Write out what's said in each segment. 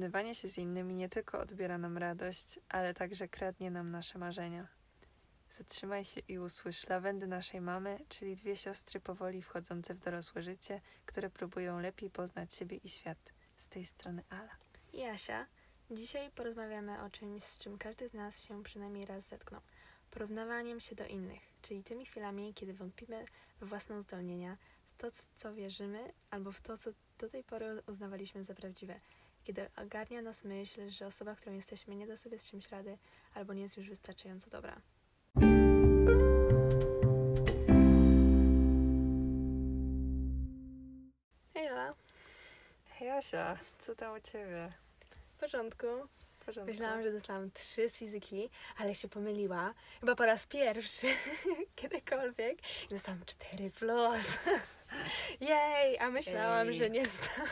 Porównywanie się z innymi nie tylko odbiera nam radość, ale także kradnie nam nasze marzenia. Zatrzymaj się i usłysz lawendy naszej mamy, czyli dwie siostry powoli wchodzące w dorosłe życie, które próbują lepiej poznać siebie i świat. Z tej strony Ala. Jasia, dzisiaj porozmawiamy o czymś, z czym każdy z nas się przynajmniej raz zetknął. Porównywaniem się do innych, czyli tymi chwilami, kiedy wątpimy we własne uzdolnienia, w to, w co wierzymy, albo w to, co do tej pory uznawaliśmy za prawdziwe. Kiedy ogarnia nas myśl, że osoba, którą jesteśmy, nie da sobie z czymś rady, albo nie jest już wystarczająco dobra. Hej Ala, Hej Asia, co tam u Ciebie? w porządku. W porządku? Myślałam, że dostałam trzy z fizyki, ale się pomyliła. Chyba po raz pierwszy kiedykolwiek. I dostałam cztery plus. Jej, a myślałam, Ej. że nie sta.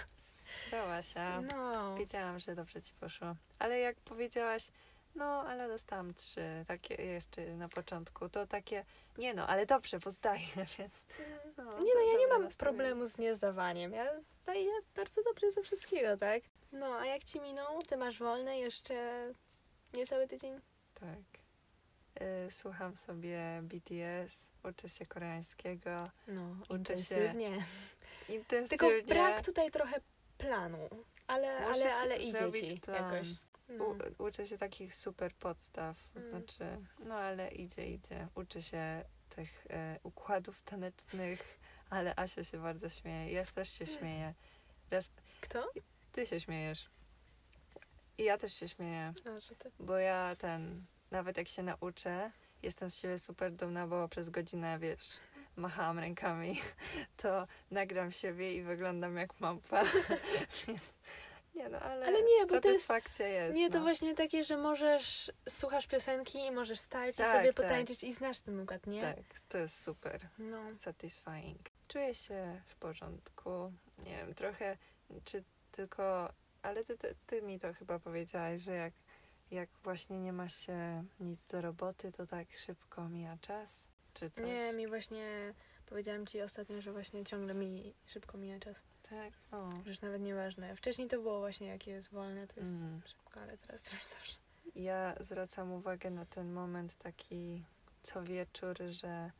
Brawo, Asia. No. Wiedziałam, że dobrze Ci poszło. Ale jak powiedziałaś, no, ale dostałam trzy, takie jeszcze na początku, to takie, nie no, ale dobrze, bo zdaję, więc... No, Nie no, ja nie mam nastawienie. problemu z niezdawaniem. Ja zdaję bardzo dobrze ze wszystkiego, tak? No, a jak ci minął? Ty masz wolne jeszcze niecały tydzień? Tak. Y, słucham sobie BTS, uczę się koreańskiego, No, Uczę intensywnie. intensywnie. Tylko brak tutaj trochę planu. Ale, Muszę ale, ale idzie ci plan. jakoś. No. U, uczę się takich super podstaw, Mm. znaczy, no ale idzie, idzie. Uczę się tych e, układów tanecznych, ale Asia się bardzo śmieje. Ja też się śmieję. Raz, Kto? ty się śmiejesz. I ja też się śmieję, A, że ty. bo ja ten, nawet jak się nauczę, jestem z siebie super dumna, bo przez godzinę, wiesz, machałam rękami, to nagram siebie i wyglądam jak małpa. Nie no, ale, Ale nie, bo to jest- satysfakcja jest. Nie, to no. właśnie takie, że możesz, słuchasz piosenki i możesz stać Tak, i sobie tak. potańczyć i znasz ten układ, nie? Tak, to jest super. No. Satisfying. Czuję się w porządku. Nie wiem, trochę, czy tylko, ale ty, ty, ty mi to chyba powiedziałaś, że jak, jak właśnie nie ma się nic do roboty, to tak szybko mija czas, czy coś. Nie, mi właśnie, powiedziałam ci ostatnio, że właśnie ciągle mi szybko mija czas. Tak, o. Już nawet nieważne. Wcześniej to było właśnie, jak jest wolne, to jest Mm. szybko, ale teraz to już zawsze. Ja zwracam uwagę na ten moment taki co wieczór, że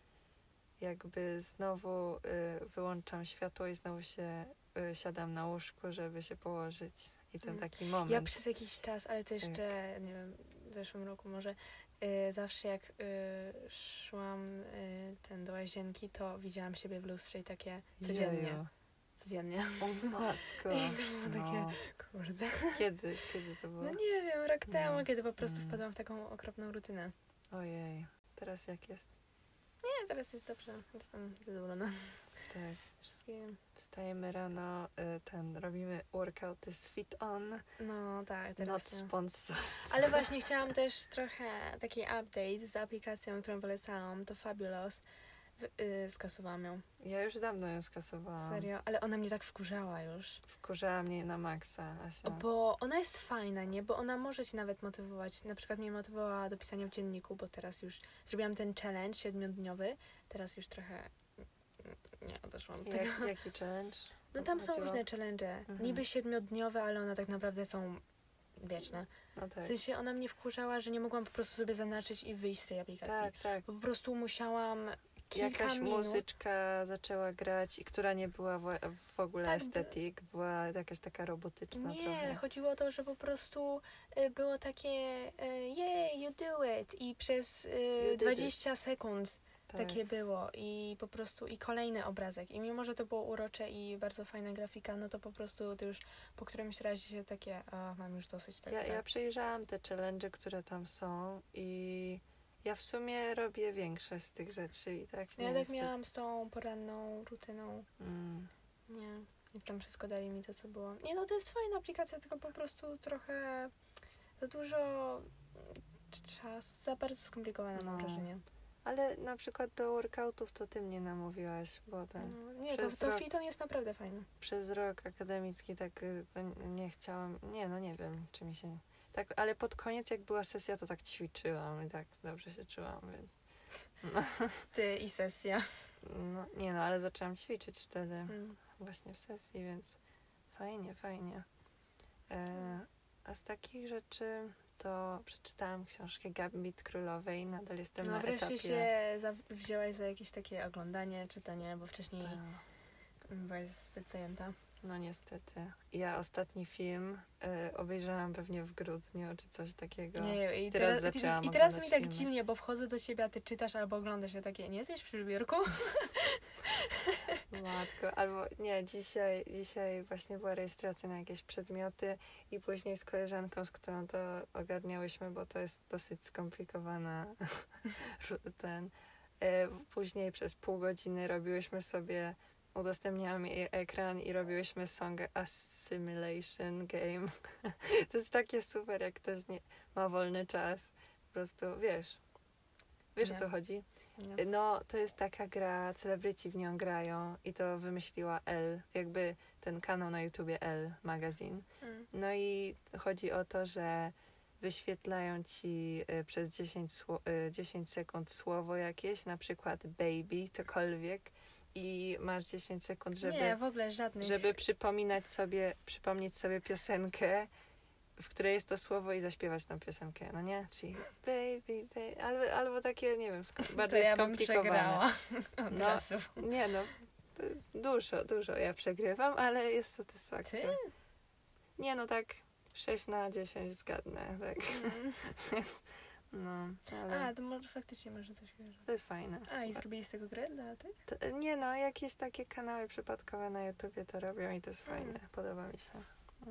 jakby znowu y, wyłączam światło i znowu się y, siadam na łóżku, żeby się położyć. I ten Mm. taki moment. Ja przez jakiś czas, ale to Tak. jeszcze, nie wiem, w zeszłym roku może, zawsze jak y, szłam y, ten do łazienki, to widziałam siebie w lustrze i takie codziennie. Jeju. Codziennie. O matko. I to było takie, No. kurde. Kiedy, kiedy to było? No nie wiem, rok temu, kiedy po prostu Mm. wpadłam w taką okropną rutynę. Ojej. Teraz jak jest? Nie, teraz jest dobrze, jestem zadowolona. Tak. Wszystkie... Wstajemy rano, y, ten, robimy workout is fit on, No tak, not teraz nie. sponsor. Ale właśnie chciałam też trochę taki update z aplikacją, którą polecałam, to Fabulous. W, y, skasowałam ją. Ja już dawno ją skasowałam. Serio, ale ona mnie tak wkurzała już. Wkurzała mnie na maksa, Asia. Bo ona jest fajna, nie? Bo ona może cię nawet motywować. Na przykład mnie motywowała do pisania w dzienniku, bo teraz już zrobiłam ten challenge siedmiodniowy. Teraz już trochę nie odeszłam od tego. Jak, jaki challenge? No tam są Chodziło? różne challenge. Mhm. Niby siedmiodniowe, ale one tak naprawdę są wieczne. No tak. W sensie ona mnie wkurzała, że nie mogłam po prostu sobie zaznaczyć i wyjść z tej aplikacji. Tak, tak. Po prostu musiałam kilka Jakaś minut... muzyczka zaczęła grać i która nie była w, ogóle Tak, estetyk, była jakaś taka robotyczna Nie, trochę. chodziło o to, że po prostu y, było takie y, yeah, you do it i przez y, You did 20 sekund Tak. takie było i po prostu i kolejny obrazek i mimo, że to było urocze i bardzo fajna grafika, no to po prostu to już po którymś razie się takie, a mam już dosyć tego. Ja, ja tak. przejrzałam te challenge, które tam są i ja w sumie robię większość z tych rzeczy i tak No ja nie tak zbyt- miałam z tą poranną rutyną, Mm. nie, i tam wszystko dali mi to, co było. Nie no, to jest fajna aplikacja, tylko po prostu trochę za dużo czasu, za bardzo skomplikowana mam No. wrażenie. Ale na przykład do workoutów to ty mnie namówiłaś, bo ten No, nie, to, to rok- Fiton jest naprawdę fajny. przez rok akademicki tak y, nie chciałam, nie no nie wiem, czy mi się, tak, ale pod koniec jak była sesja to tak ćwiczyłam i tak dobrze się czułam, więc no, Ty i sesja. no nie no, ale zaczęłam ćwiczyć wtedy Mm. właśnie w sesji, więc fajnie, fajnie. E, A z takich rzeczy to przeczytałam książkę Gambit Królowej. Nadal jestem No na wreszcie etapie. się za, wzięłaś za jakieś takie oglądanie, czytanie, bo wcześniej Tak. byłaś zbyt zajęta. No niestety. Ja ostatni film y, obejrzałam pewnie w grudniu czy coś takiego. Nie, i Teraz teraz, zaczęłam i teraz mi tak filmy. dziwnie, bo wchodzę do ciebie, a ty czytasz albo oglądasz ja takie, nie jesteś przy biurku? Matko, albo nie, dzisiaj, dzisiaj właśnie była rejestracja na jakieś przedmioty i później z koleżanką, z którą to ogarniałyśmy, bo to jest dosyć skomplikowana ten. E, później przez pół godziny robiłyśmy sobie, udostępniałam jej ekran i robiłyśmy song Assimilation Game. to jest takie super, jak ktoś nie, ma wolny czas. Po prostu, wiesz, wiesz Nie. o co chodzi? Nie. No, to jest taka gra, celebryci w nią grają i to wymyśliła L, jakby ten kanał na YouTubie L Magazine. Mm. No i chodzi o to, że wyświetlają ci y, przez 10, sło- y, 10 sekund słowo jakieś, na przykład baby, cokolwiek i masz 10 sekund, żeby, Nie, żadnych. żeby przypominać sobie, przypomnieć sobie piosenkę, w której jest to słowo i zaśpiewać tą piosenkę, no nie? Czyli baby, baby, albo, albo takie, nie wiem, sko- bardziej to ja skomplikowane. No. razu. Nie no, dużo, dużo ja przegrywam, ale jest satysfakcja. Ty? Nie no, tak 6 na 10 zgadnę, tak. Mm. No, ale A, to może faktycznie może coś wierzę. to jest fajne. A, i zrobili z tego grę dla tych? To, nie no, jakieś takie kanały przypadkowe na YouTubie to robią i to jest Mm. fajne, podoba mi się.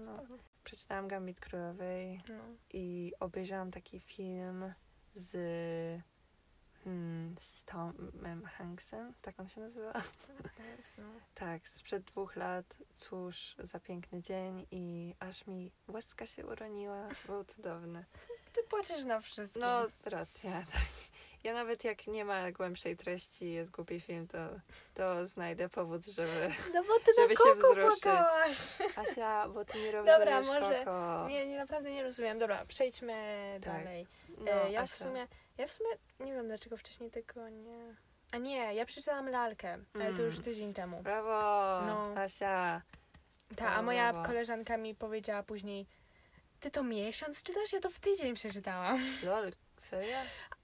No. Przeczytałam Gambit Królowej No. i obejrzałam taki film z, hmm, z Tomem Hanksem, tak on się nazywa? Yes, no. Tak, sprzed dwóch lat, cóż za piękny dzień i aż mi łezka się uroniła, był cudowny. Ty płaczesz na wszystkim. No, racja, tak. Ja nawet jak nie ma głębszej treści, jest głupi film, to, to znajdę powód, żeby... no bo ty żeby na się koko wzruszyć. płakałaś. Asia, bo ty nie rozumiesz, Dobra, może- kocho. Nie, nie, naprawdę nie rozumiem. Dobra, przejdźmy Tak. dalej. No, e, ja w Asia. sumie, ja w sumie nie wiem dlaczego wcześniej tego nie... A nie, ja przeczytałam lalkę, ale to już Mm. tydzień temu. Brawo, No. Asia. Ta, a moja brawo. koleżanka mi powiedziała później, ty to miesiąc czytasz? Ja to w tydzień przeczytałam. Lol, serio?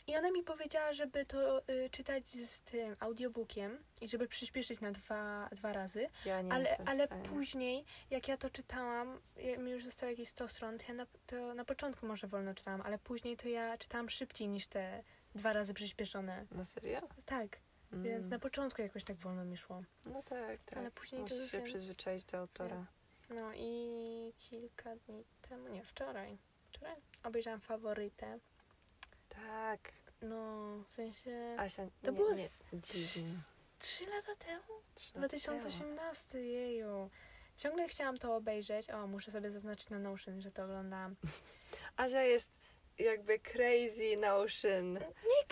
I ona mi powiedziała, żeby to y, czytać z tym audiobookiem i żeby przyspieszyć na dwa, dwa razy. Ja nie ale ale później, jak ja to czytałam, ja, mi już zostało jakieś 100 stron, to ja na, to na początku może wolno czytałam, ale później to ja czytałam szybciej niż te dwa razy przyspieszone. No serio? Tak, Mm. więc na początku jakoś tak wolno mi szło. No tak, tak. Ale później to Musisz już się więc- przyzwyczaić do autora. No i kilka dni temu, nie, wczoraj, wczoraj obejrzałam faworytę. Tak. No, w sensie Asia, To nie, było nie, dziwnie. trzy lata temu? Trzy lata temu. 2018, jeju. Ciągle chciałam to obejrzeć. O, muszę sobie zaznaczyć na Notion, że to oglądałam. Asia jest jakby crazy notion, Nie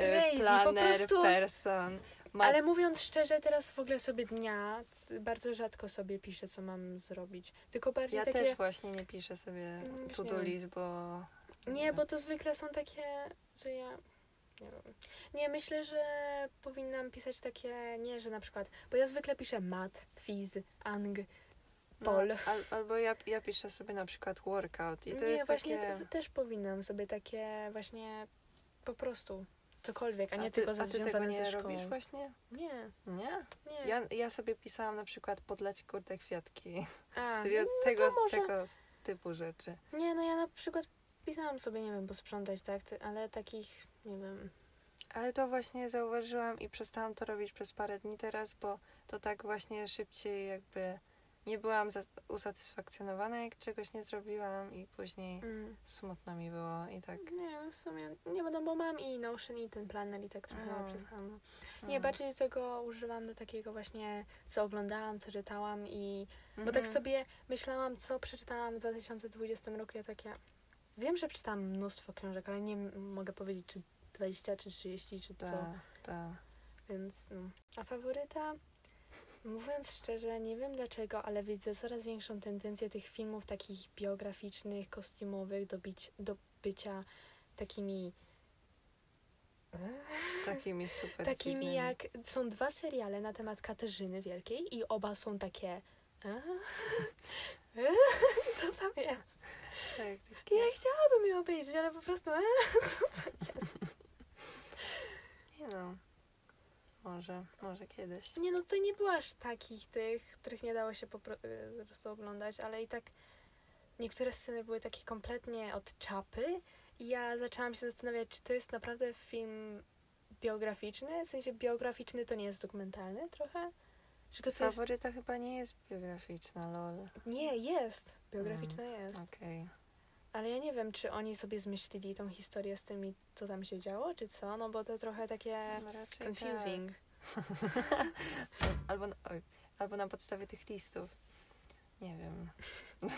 e, crazy, po planner prostu... person. Ma Ale mówiąc szczerze, teraz w ogóle sobie dnia bardzo rzadko sobie piszę, co mam zrobić. Tylko bardziej ja takie... też właśnie nie piszę sobie Mm, nie wiem. list, bo... Nie, bo to zwykle są takie, że ja... Nie wiem. Nie, myślę, że powinnam pisać takie, nie, że na przykład, bo ja zwykle piszę mat, fiz, ang, pol. No, al, albo ja, ja piszę sobie na przykład workout i to nie, jest właśnie takie... te- też powinnam sobie takie właśnie po prostu cokolwiek, a nie ty, tylko a ty tego związane nie ze szkołą. robisz właśnie? Nie, Nie? nie. Ja, ja sobie pisałam na przykład podlać kurde kwiatki. a, Serio, no tego, może. tego typu rzeczy. Nie, no ja na przykład pisałam sobie, nie wiem, posprzątać, tak, ale takich, nie wiem, Ale to właśnie zauważyłam i przestałam to robić przez parę dni teraz, bo to tak właśnie szybciej jakby nie byłam usatysfakcjonowana, jak czegoś nie zrobiłam i później mm, smutno mi było i tak. nie, no w sumie, nie no bo mam i Notion i ten planner i tak trochę No. przestałam. No. Nie, mm. bardziej tego używam do takiego właśnie, co oglądałam, co czytałam i Bo tak Mhm. sobie myślałam, co przeczytałam w 2020 roku. Ja takie. Wiem, że przeczytałam mnóstwo książek, ale nie mogę powiedzieć, czy 20, czy 30, czy co. Tak, tak. Więc. No. A faworyta? Mówiąc szczerze, nie wiem dlaczego, ale widzę coraz większą tendencję tych filmów takich biograficznych, kostiumowych do, bić, do bycia takimi. Takimi super Takimi dziwnymi. jak. Są dwa seriale na temat Katarzyny Wielkiej i oba są takie. "A? Co tam jest? Tak, takie... Ja chciałabym je obejrzeć, ale po prostu... E, Nie no. Może, może kiedyś. nie no, to nie było aż takich tych, których nie dało się po, y, po prostu oglądać, ale i tak niektóre sceny były takie kompletnie od czapy i ja zaczęłam się zastanawiać, czy to jest naprawdę film biograficzny, w sensie biograficzny to nie jest dokumentalny trochę? Czy to jest... Chyba nie jest biograficzna, lol. Nie, jest. Biograficzna jest. Okej. Ale ja nie wiem, czy oni sobie zmyślili tą historię z tymi, co tam się działo, czy co, no bo to trochę takie No confusing. tak. Albo, na- oj, albo na podstawie tych listów. Nie wiem.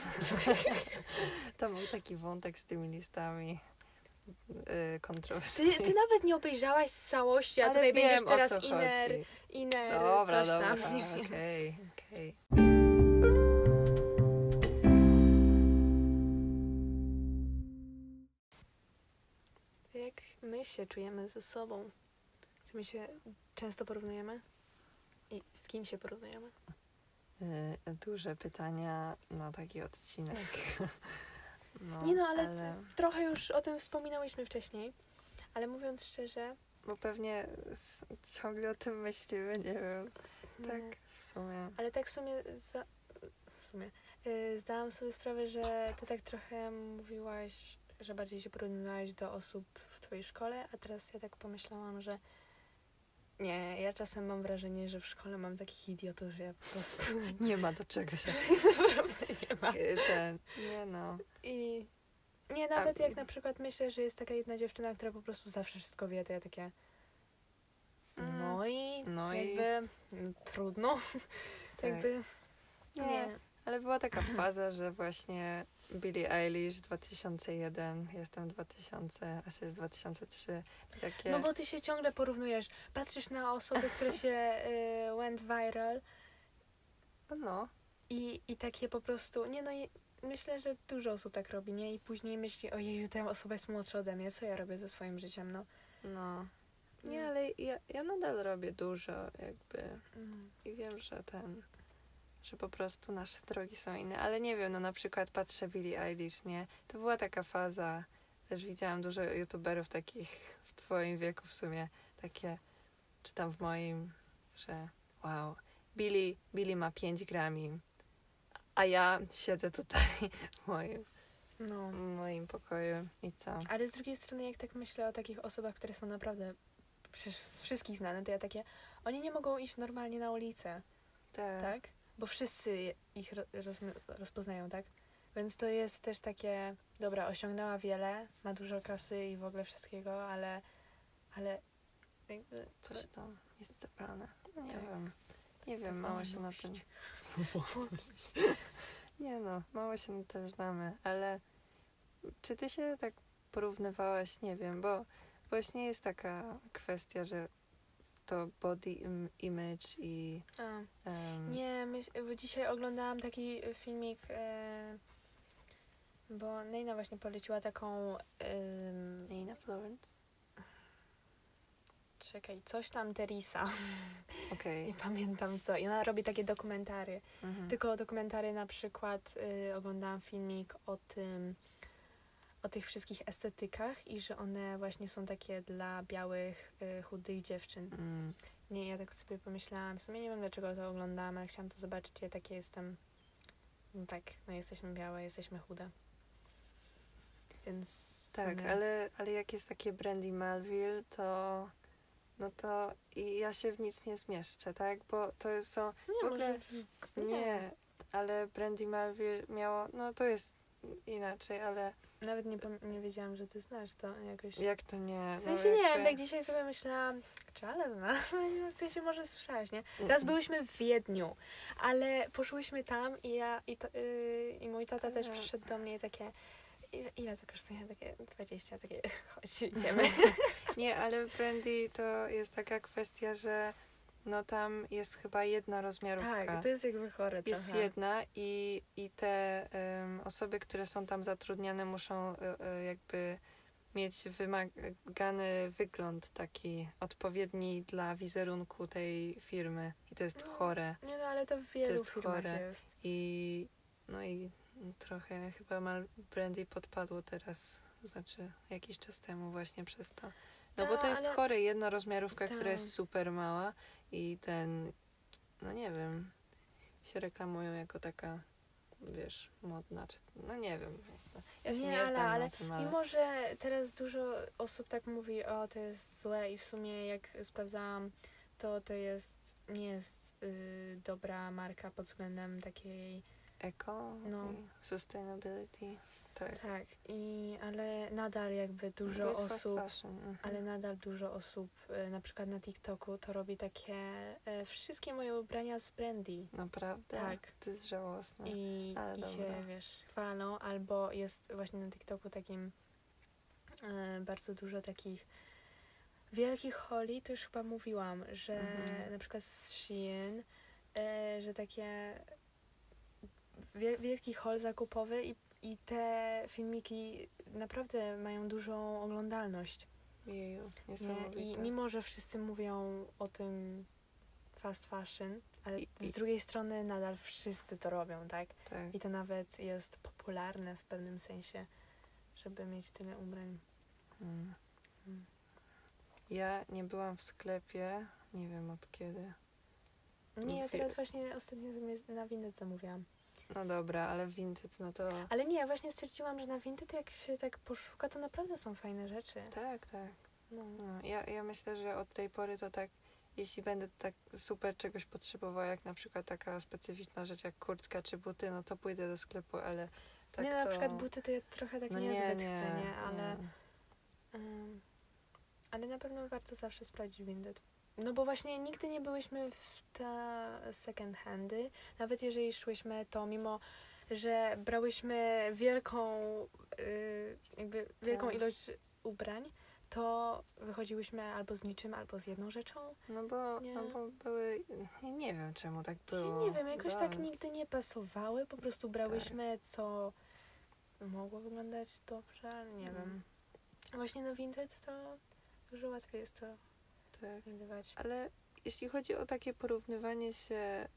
to był taki wątek z tymi listami Ty, kontrowersyjny. ty nawet nie obejrzałaś całości, a Ale tutaj wiem, będziesz teraz iner, chodzi. iner, Dobra, coś dobra, tam, okej, okej. Jak my się czujemy ze sobą? Czy my się często porównujemy? I z kim się porównujemy? Yy, duże pytania na taki odcinek. No, Nie no, ale ty- Trochę już o tym wspominałyśmy wcześniej, ale mówiąc szczerze, Bo pewnie ciągle o tym myślimy, nie wiem. Tak, nie. w sumie. Ale tak w sumie, za, w sumie yy, zdałam sobie sprawę, że ty tak trochę mówiłaś, że bardziej się porównywałaś do osób w twojej szkole, a teraz ja tak pomyślałam, że nie, ja czasem mam wrażenie, że w szkole mam takich idiotów, że ja po prostu Nie ma do czego się. naprawdę nie ma. Yy, Ten, nie no. I nie, nawet A- jak na przykład myślę, że jest taka jedna dziewczyna, która po prostu zawsze wszystko wie, to ja takie Mm. no i No i- jakby mm, trudno, Tak. jakby Nie, nie. ale była taka faza, że właśnie Billie Eilish 2001, jestem 2000, a się jest 2003. I Takie, No bo ty się ciągle porównujesz. Patrzysz na osoby, które się y, went viral no, i, i takie po prostu, nie no i myślę, że dużo osób tak robi, nie? I później myśli, ojeju, ta osoba jest młodsza ode mnie, co ja robię ze swoim życiem, no. no. Nie, Mm. ale ja, ja nadal robię dużo jakby Mm. i wiem, że ten, że po prostu nasze drogi są inne, ale nie wiem, no na przykład patrzę Billie Eilish, nie? To była taka faza, też widziałam dużo youtuberów takich w twoim wieku w sumie, takie, czy tam w moim, że wow, Billie, Billie ma 5 grami, a ja siedzę tutaj w moim, No. w moim pokoju i co? Ale z drugiej strony, jak tak myślę o takich osobach, które są naprawdę przecież z wszystkich znane, to ja takie, oni nie mogą iść normalnie na ulicę, tak? Bo wszyscy ich ro- rozmi- rozpoznają, tak? Więc to jest też takie, dobra, osiągnęła wiele, ma dużo kasy i w ogóle wszystkiego, ale, ale jakby... Coś tam jest zebrane. Nie Tak. wiem. Nie wiem, mało się na tym. Nie no, mało się na tym znamy, ale czy ty się tak porównywałaś, nie wiem, bo właśnie jest taka kwestia, że to body im- image i A, em, nie, myśl, bo dzisiaj oglądałam taki filmik, e, bo Neina właśnie poleciła taką... em, Nina Florence. czekaj, coś tam Teresa, Okej. nie pamiętam co. I ona robi takie dokumentary. Mhm. Tylko dokumentary na przykład y, oglądałam filmik o tym, o tych wszystkich estetykach i że one właśnie są takie dla białych, y, chudych dziewczyn. Mm, Nie, ja tak sobie pomyślałam, w sumie nie wiem dlaczego to oglądałam, ale chciałam to zobaczyć, ja takie jestem, no tak, no jesteśmy białe, jesteśmy chude. Więc tak, sumie- ale, ale jak jest takie Brandy Melville, to no to i ja się w nic nie zmieszczę, tak? Bo to są nie, w ogóle- może, Nie, ale Brandy Melville miało, no to jest inaczej, ale Nawet nie, nie wiedziałam, że ty znasz to jakoś. jak to nie? W no sensie nie wiem, jakby- tak dzisiaj sobie myślałam, czy ale znam, w sensie może słyszałaś, nie? Raz byłyśmy w Wiedniu, ale poszłyśmy tam i ja i, ta, yy, i mój tata też przyszedł do mnie i takie ile, ile to kosztuje? Takie 20, takie chodź, idziemy. Nie, ale Brandy to jest taka kwestia, że no tam jest chyba jedna rozmiarówka. tak, to jest jakby chore jest trochę. jedna i, i te em, osoby, które są tam zatrudniane muszą e, e, jakby mieć wymagany wygląd taki odpowiedni dla wizerunku tej firmy i to jest No. chore Nie no, ale to w wielu jest firmach chore. jest. i no i trochę chyba mal Brandy podpadło teraz, znaczy jakiś czas temu właśnie przez to. No bo Ta, to jest ale- chore, jednorozmiarówka, która Ta. jest super mała i ten, no nie wiem, się reklamują jako taka, wiesz, modna, czy, no nie wiem. Ja się nie, Nie, ale- znam ale na tym, ale... Mimo, że teraz dużo osób tak mówi, o to jest złe i w sumie jak sprawdzałam, to to jest, nie jest y, dobra marka pod względem takiej, Eko No. sustainability, tak. tak, i ale nadal jakby dużo osób, mhm. ale nadal dużo osób, y, na przykład na TikToku, to robi takie, y, wszystkie moje ubrania z brandy. Naprawdę? Tak. To jest żałosne. I, Ale i się, dobra. wiesz, chwalą, albo jest właśnie na TikToku takim e, bardzo dużo takich wielkich holi, to już chyba mówiłam, że Mhm. na przykład z Shein, e, że takie wie, wielki hol zakupowy i, i te filmiki naprawdę mają dużą oglądalność. Jeju, Nie? I mimo, że wszyscy mówią o tym fast fashion, ale I- z drugiej strony nadal wszyscy to robią, tak? tak. I to nawet jest popularne w pewnym sensie, żeby mieć tyle ubrań. Mm. Mm. Ja nie byłam w sklepie, nie wiem od kiedy. Nie, ja teraz właśnie ostatnio na Vinted zamówiłam. No dobra, ale Vinted, no to... Ale nie, właśnie stwierdziłam, że na Vinted jak się tak poszuka, to naprawdę są fajne rzeczy. Tak, tak. No. No, ja, ja myślę, że od tej pory to tak, jeśli będę tak super czegoś potrzebowała, jak na przykład taka specyficzna rzecz jak kurtka czy buty, no to pójdę do sklepu, ale tak nie, to... na przykład buty to ja trochę tak no niezbyt chcę, nie? Ale, nie. ym, ale na pewno warto zawsze sprawdzić Vinted. No bo właśnie nigdy nie byłyśmy w te second handy. Nawet jeżeli szłyśmy, to mimo, że brałyśmy wielką, y, jakby wielką Tak. ilość ubrań, to wychodziłyśmy albo z niczym, albo z jedną rzeczą. No bo, Nie. no bo były... Ja nie wiem, czemu tak Ja było. nie wiem, jakoś tak nigdy nie pasowały. Po prostu brałyśmy, Tak. co mogło wyglądać dobrze, nie Mm. wiem. Właśnie na Vinted to dużo łatwiej jest to Tak. znajdować. Ale jeśli chodzi o takie porównywanie się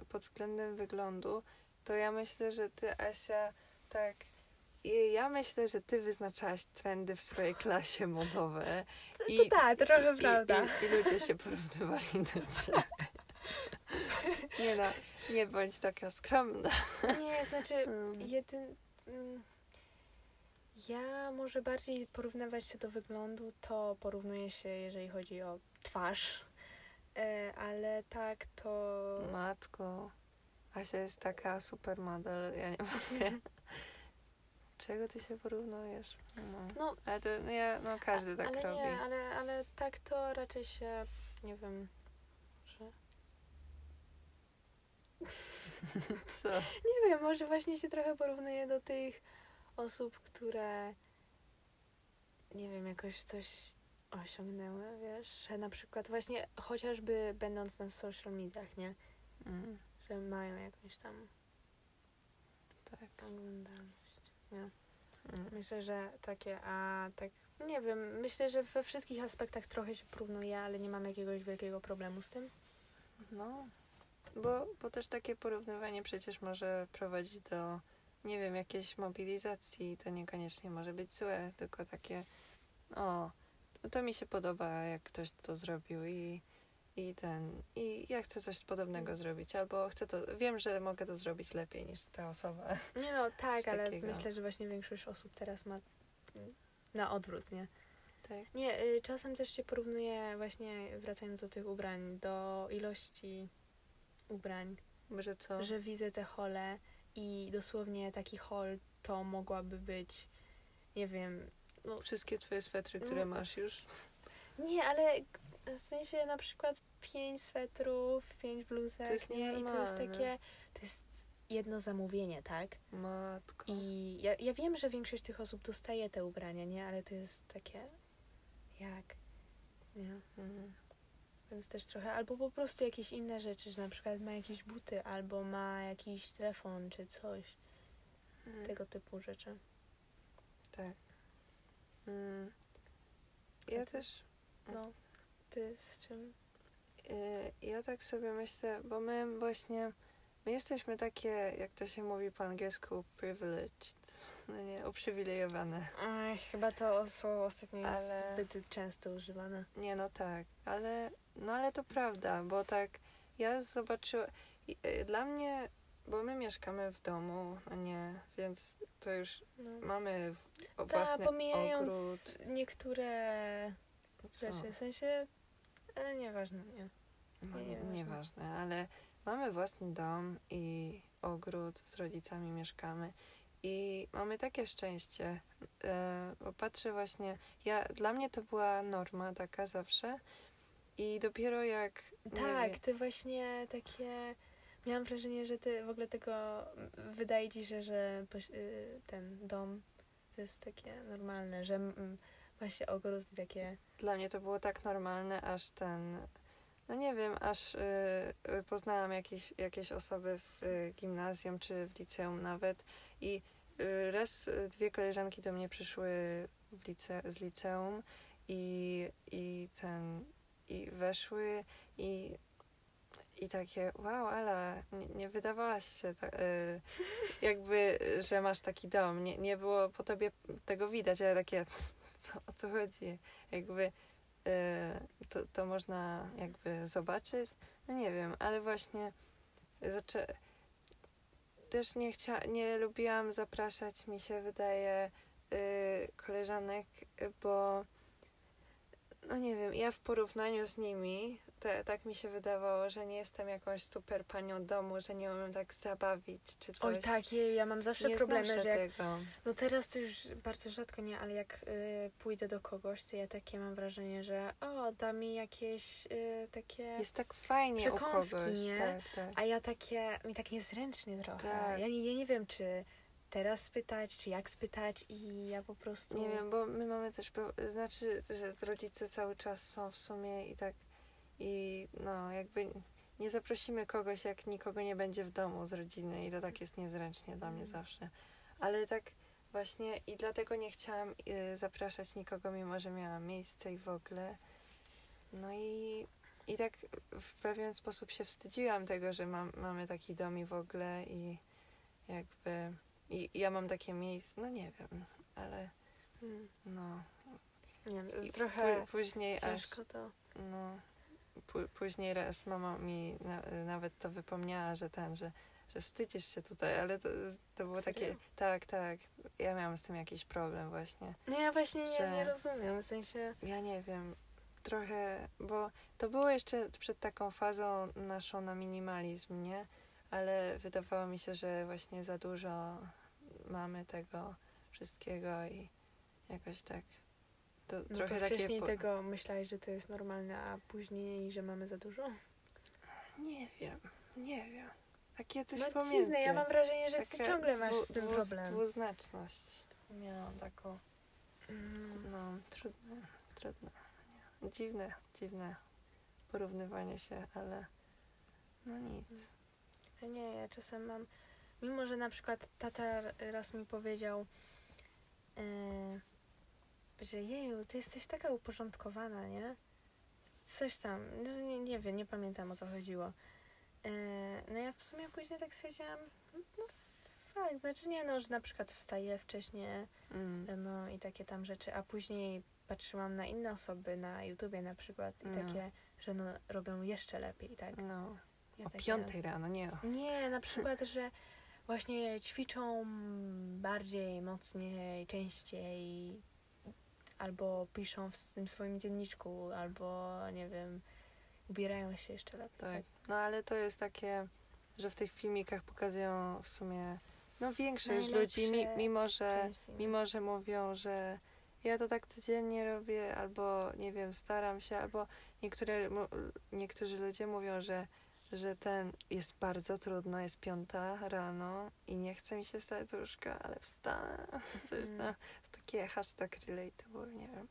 y, pod względem wyglądu, to ja myślę, że ty, Asia, tak. Ja myślę, że ty wyznaczałaś trendy w swojej klasie modowe. I, to tak, trochę i, prawda. I, I ludzie się porównywali do ciebie. Nie no, nie bądź taka skromna. Nie, znaczy Mm. jedyn... mm, Ja może bardziej porównywać się do wyglądu, to porównuję się, jeżeli chodzi o twarz. E, ale tak to... Matko, Asia jest taka supermodel, ja nie mogę. Czego ty się porównujesz? No. No, Ale to no ja, no każdy tak ale robi. nie, ale, ale tak to raczej się, nie wiem, że... Co? Nie wiem, może właśnie się trochę porównuję do tych osób, które nie wiem, jakoś coś osiągnęły, wiesz, że na przykład właśnie chociażby będąc na social mediach, nie, Mm, że mają jakąś tam tak. oglądalność, nie. Mm. Myślę, że takie, a tak, nie wiem, myślę, że we wszystkich aspektach trochę się porównuje, ale nie mam jakiegoś wielkiego problemu z tym. No, bo, bo też takie porównywanie przecież może prowadzić do, nie wiem, jakiejś mobilizacji. To niekoniecznie może być złe, tylko takie, o, no to mi się podoba, jak ktoś to zrobił i, i ten, i ja chcę coś podobnego Mm. zrobić, albo chcę to, wiem, że mogę to zrobić lepiej niż ta osoba. Nie no, tak, ale takiego. myślę, że właśnie większość osób teraz ma na odwrót, nie? Tak. Nie, y, czasem też się porównuje właśnie, wracając do tych ubrań, do ilości ubrań, Może co? że widzę te hole i dosłownie taki hol to mogłaby być, nie wiem, no Wszystkie twoje swetry, które No. masz już. nie, ale w sensie na przykład pięć swetrów, pięć bluzek, To jest nie? I to jest takie, to jest jedno zamówienie, tak? Matko. I ja, ja wiem, że większość tych osób dostaje te ubrania, nie? Ale to jest takie, jak, nie? Mhm. Więc też trochę, albo po prostu jakieś inne rzeczy, że na przykład ma jakieś buty, albo ma jakiś telefon, czy coś, Mhm. tego typu rzeczy. Tak. Mm. Ja ty? też. No, ty z czym? y, Ja tak sobie myślę, bo my właśnie my jesteśmy takie, jak to się mówi po angielsku, privileged, no nie, uprzywilejowane. Ech, chyba to słowo ostatnio jest Ale- zbyt często używane. Nie, no tak, ale, no ale to prawda, bo tak, ja zobaczyłam, y, dla mnie, bo my mieszkamy w domu, a nie, więc to już No. mamy w- o- Ta, własny pomijając ogród. niektóre Co? rzeczy, w sensie, ale nieważne, nie. No, Nie, nieważne. ale mamy własny dom i ogród, z rodzicami mieszkamy i mamy takie szczęście, e, bo patrzę właśnie, ja, dla mnie to była norma taka zawsze i dopiero jak... Tak, wiem, ty właśnie takie. Miałam wrażenie, że ty w ogóle tego. Wydaje ci się, że y, ten dom to jest takie normalne, że ma się ogród i takie. Dla mnie to było tak normalne, aż ten... No nie wiem, aż y, poznałam jakieś, jakieś osoby w y, gimnazjum czy w liceum nawet i y, raz dwie koleżanki do mnie przyszły lice, z liceum i, i ten i weszły i i takie, wow, ale nie, nie wydawałaś się ta, y, jakby, że masz taki dom. Nie, nie było po tobie tego widać, ale takie, co, o co chodzi? Jakby y, to, to można jakby zobaczyć. No nie wiem, ale właśnie zaczę... też nie chcia... nie lubiłam zapraszać, mi się wydaje, y, koleżanek, bo ja w porównaniu z nimi, te, tak mi się wydawało, że nie jestem jakąś super panią domu, że nie umiem tak zabawić czy coś. Oj, tak, ja mam zawsze nie problemy, że jak. tego. No teraz to już bardzo rzadko nie, ale jak y, pójdę do kogoś, to ja takie mam wrażenie, że o, da mi jakieś y, takie. Jest tak fajnie u Przekąski, kogoś. nie? Tak, tak. A ja takie, mi tak niezręcznie trochę. Tak. Ja, nie, ja nie wiem, czy teraz spytać, czy jak spytać i ja po prostu... Nie wiem, bo my mamy też, znaczy, że rodzice cały czas są w sumie i tak, i no, jakby nie zaprosimy kogoś, jak nikogo nie będzie w domu z rodziny i to tak jest niezręcznie dla mnie Mm. zawsze. Ale tak właśnie i dlatego nie chciałam y, zapraszać nikogo, mimo że miałam miejsce i w ogóle. No i, i tak w pewien sposób się wstydziłam tego, że mam, mamy taki dom i w ogóle i jakby, i, i ja mam takie miejsce, no nie wiem, ale Mm, no, Nie wiem, i jest trochę pó- później aż, ciężko to. no, pó- później raz mama mi na, nawet to wypomniała, że ten, że, że wstydzisz się tutaj, ale to, to było Serio? takie, tak, tak, ja miałam z tym jakiś problem właśnie. No ja właśnie nie, nie rozumiem, w sensie... Ja nie wiem, trochę, bo to było jeszcze przed taką fazą naszą na minimalizm, nie? Ale wydawało mi się, że właśnie za dużo mamy tego wszystkiego i jakoś tak. To No trochę to wcześniej tego myślałeś, że to jest normalne, a później, że mamy za dużo? Nie wiem, nie wiem. Takie coś no pomiędzy. dziwne, ja mam wrażenie, że ty ciągle masz z tym problem. Dwuznaczność. Miałam taką. Mm, No, trudne, trudne. Nie. Dziwne, dziwne porównywanie się, ale no nic. Nie, ja czasem mam... Mimo, że na przykład tata raz mi powiedział, e, że jeju, ty jesteś taka uporządkowana, nie? Coś tam, no, nie, nie wiem, nie pamiętam o co chodziło. E, no ja w sumie później tak stwierdziłam, no fakt, znaczy nie no, że na przykład wstaję wcześniej Mm. rano i takie tam rzeczy, a później patrzyłam na inne osoby na YouTubie na przykład i No. takie, że no robią jeszcze lepiej, tak? No, Ja o takie- piątej rano, nie o. Nie, na przykład, że właśnie ćwiczą bardziej, mocniej, częściej, albo piszą w tym swoim dzienniczku, albo nie wiem, ubierają się jeszcze lepiej. Tak. No ale to jest takie, że w tych filmikach pokazują w sumie, no większość ludzi, mi, mimo że, mimo że mówią, że ja to tak codziennie robię, albo nie wiem, staram się, albo niektóre, niektórzy ludzie mówią, że, że ten jest bardzo trudno, jest piąta rano i nie chce mi się wstać z łóżka, ale wstanę. Coś Mm. tam. Jest takie hashtag relatable, nie wiem.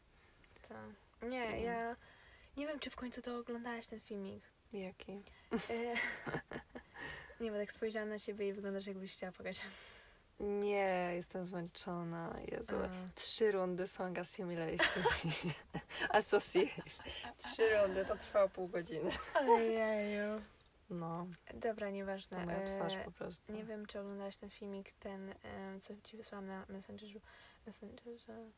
Tak. Nie, ja nie wiem, czy w końcu to oglądałaś ten filmik. Jaki? E, nie, bo tak spojrzałam na ciebie i wyglądasz jakbyś chciała płakać. Nie, jestem zmęczona. Jezu. A. Trzy rundy Song Assimilation. Association. Trzy rundy, to trwało pół godziny. Ojeju. No, Dobra, nieważne. to moja twarz E, po prostu. Nie wiem, czy oglądałaś ten filmik, ten, co ci wysłałam na Messengerzu. Messengerze.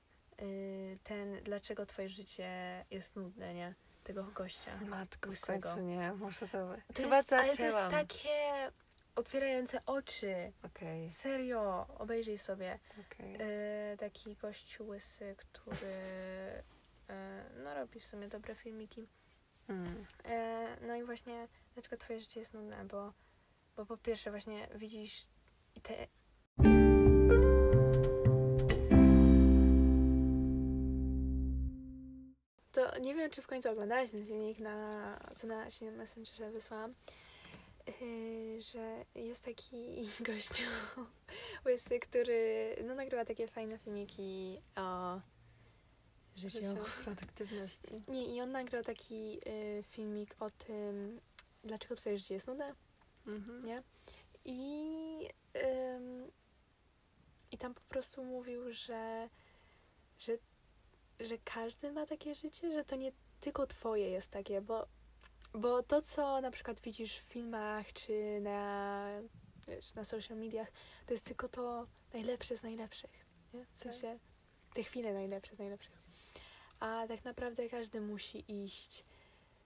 Y, ten, dlaczego twoje życie jest nudne, nie? Tego gościa. Matko, w łysego. końcu nie, muszę to... To Chyba jest, ale to jest takie otwierające oczy. Okej, Serio, obejrzyj sobie. okej. Y, taki gościu łysy, który y, no robi w sumie dobre filmiki. Mm. E, no i właśnie, dlaczego twoje życie jest nudne? Bo, bo po pierwsze właśnie widzisz te... To nie wiem, czy w końcu oglądałaś ten filmik, na, co na się na Messengerze wysłałam, yy, że jest taki gościu łysy, który no, nagrywa takie fajne filmiki o życiu. Życie produktywności. Nie, i on nagrał taki y, filmik o tym, dlaczego twoje życie jest nudne. Mhm. Nie? I, ym, I tam po prostu mówił, że, że, że każdy ma takie życie, że to nie tylko twoje jest takie, bo, bo to, co na przykład widzisz w filmach czy na, wiesz, na social mediach, to jest tylko to najlepsze z najlepszych. Nie? W Tak. sensie te chwile najlepsze z najlepszych. A tak naprawdę każdy musi iść,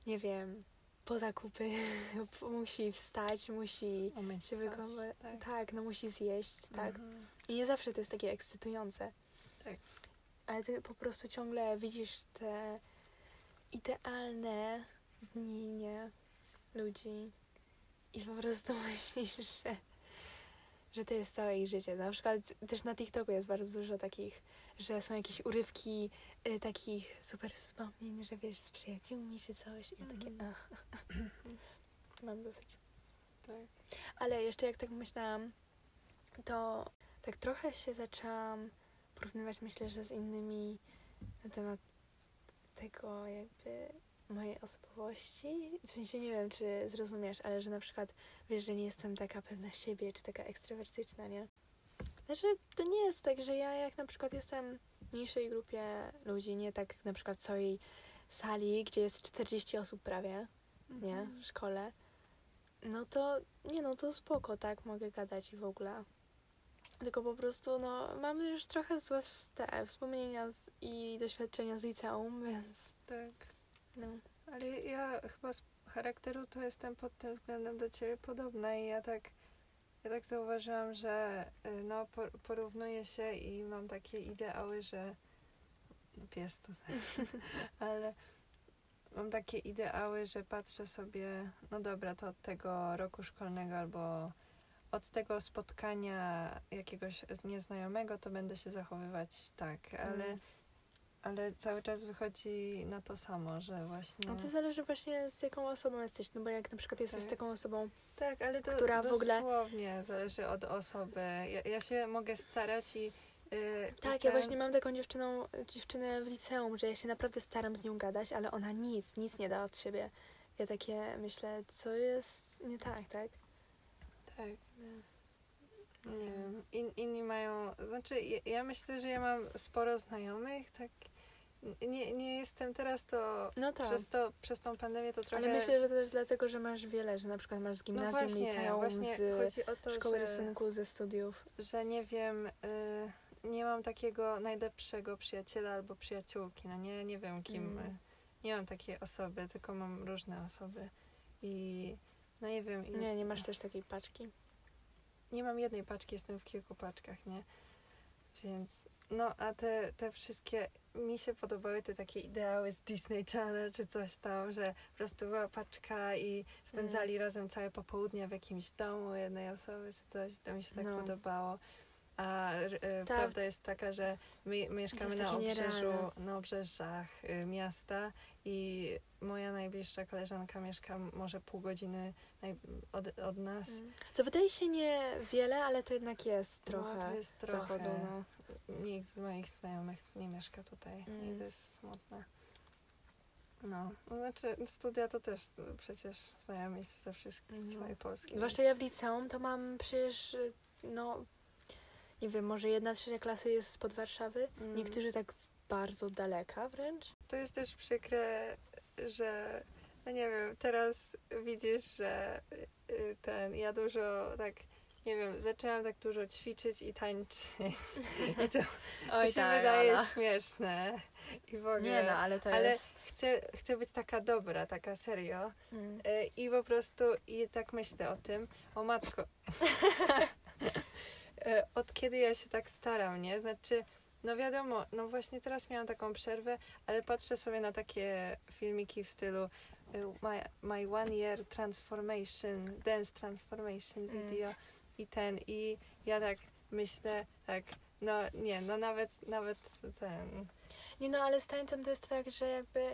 nie wiem, po zakupy, musi wstać, musi Umyć się wykąpać. tak. Tak. no musi zjeść, tak. Mhm. I nie zawsze to jest takie ekscytujące. Tak. Ale ty po prostu ciągle widzisz te idealne dni, nie? Ludzi. I po prostu myślisz, że, że to jest całe ich życie. Na przykład też na TikToku jest bardzo dużo takich, że są jakieś urywki y, takich super wspomnień, że wiesz, z przyjaciółmi czy coś. I ja takie, ach. Mam dosyć. Tak. Ale jeszcze jak tak myślałam, to tak trochę się zaczęłam porównywać, myślę, że z innymi na temat tego jakby mojej osobowości. W sensie nie wiem, czy zrozumiesz, ale że na przykład wiesz, że nie jestem taka pewna siebie, czy taka ekstrawertyczna, nie? Znaczy, to nie jest tak, że ja jak na przykład jestem w mniejszej grupie ludzi, nie tak na przykład w całej sali, gdzie jest 40 osób prawie, nie, Mhm. w szkole, no to nie no, to spoko, tak, mogę gadać i w ogóle. Tylko po prostu, no, mam już trochę złe te wspomnienia z, i doświadczenia z liceum, więc Tak. no. Ale ja chyba z charakteru to jestem pod tym względem do ciebie podobna i ja tak, ja tak zauważyłam, że y, no, por- porównuję się i mam takie ideały, że pies tutaj, ale mam takie ideały, że patrzę sobie, no dobra, to od tego roku szkolnego albo od tego spotkania jakiegoś nieznajomego, to będę się zachowywać tak, ale, Mm. Ale cały czas wychodzi na to samo, że właśnie... No to zależy właśnie z jaką osobą jesteś, no bo jak na przykład jesteś Tak. taką osobą, Tak, ale to która w ogóle- dosłownie zależy od osoby. Ja, ja się mogę starać i... Yy, tak, ja ten- właśnie mam taką dziewczyną, dziewczynę w liceum, że ja się naprawdę staram z nią gadać, ale ona nic, nic nie da od siebie. Ja takie myślę, co jest nie tak, tak? Tak. Nie wiem. In, inni mają... Znaczy, ja, ja myślę, że ja mam sporo znajomych, tak... Nie, nie jestem teraz to... No tak. Przez, to, przez tą pandemię to trochę... Ale myślę, że to też dlatego, że masz wiele, że na przykład masz z no gimnazjum, właśnie, liceum, właśnie z chodzi o to, szkoły że... rysunku, ze studiów. że nie wiem, y, nie mam takiego najlepszego przyjaciela albo przyjaciółki, no nie, nie wiem kim, Mm. nie mam takiej osoby, tylko mam różne osoby i no nie wiem, i Nie, nie masz też takiej paczki. nie mam jednej paczki, jestem w kilku paczkach, nie, więc no a te, te wszystkie, mi się podobały te takie ideały z Disney Channel czy coś tam, że po prostu była paczka i spędzali Mm. razem całe popołudnie w jakimś domu jednej osoby czy coś, to mi się tak No. podobało. A e, Tak. prawda jest taka, że my mieszkamy na obrzeżu, na obrzeżach y, miasta i moja najbliższa koleżanka mieszka może pół godziny od, od nas. Co wydaje się niewiele, ale to jednak jest trochę. No, to jest trochę. zachodu, no. Nikt z moich znajomych nie mieszka tutaj Mm. i to jest smutne. No, no, znaczy studia to też to przecież znajomi ze wszystkich No. całej Polski. Zwłaszcza ja w liceum to mam przecież, no, nie wiem, może jedna trzecia klasy jest spod Warszawy, Mm. niektórzy tak bardzo daleka wręcz. To jest też przykre, że no nie wiem, teraz widzisz, że y, ten, ja dużo tak, nie wiem, zaczęłam tak dużo ćwiczyć i tańczyć. I to, to się tak, wydaje śmieszne. I w ogóle. Nie no, ale to ale jest... chcę, chcę być taka dobra, taka serio. Mm. Y, I po prostu i tak myślę o tym, o matko. Y, Od kiedy ja się tak staram, nie? Znaczy, no wiadomo, no właśnie teraz miałam taką przerwę, ale patrzę sobie na takie filmiki w stylu y, My, my One Year Transformation, Dance Transformation Mm. I ten, i ja tak myślę, tak, no nie, no nawet, nawet ten, Nie no, ale z tańcem to jest tak, że jakby...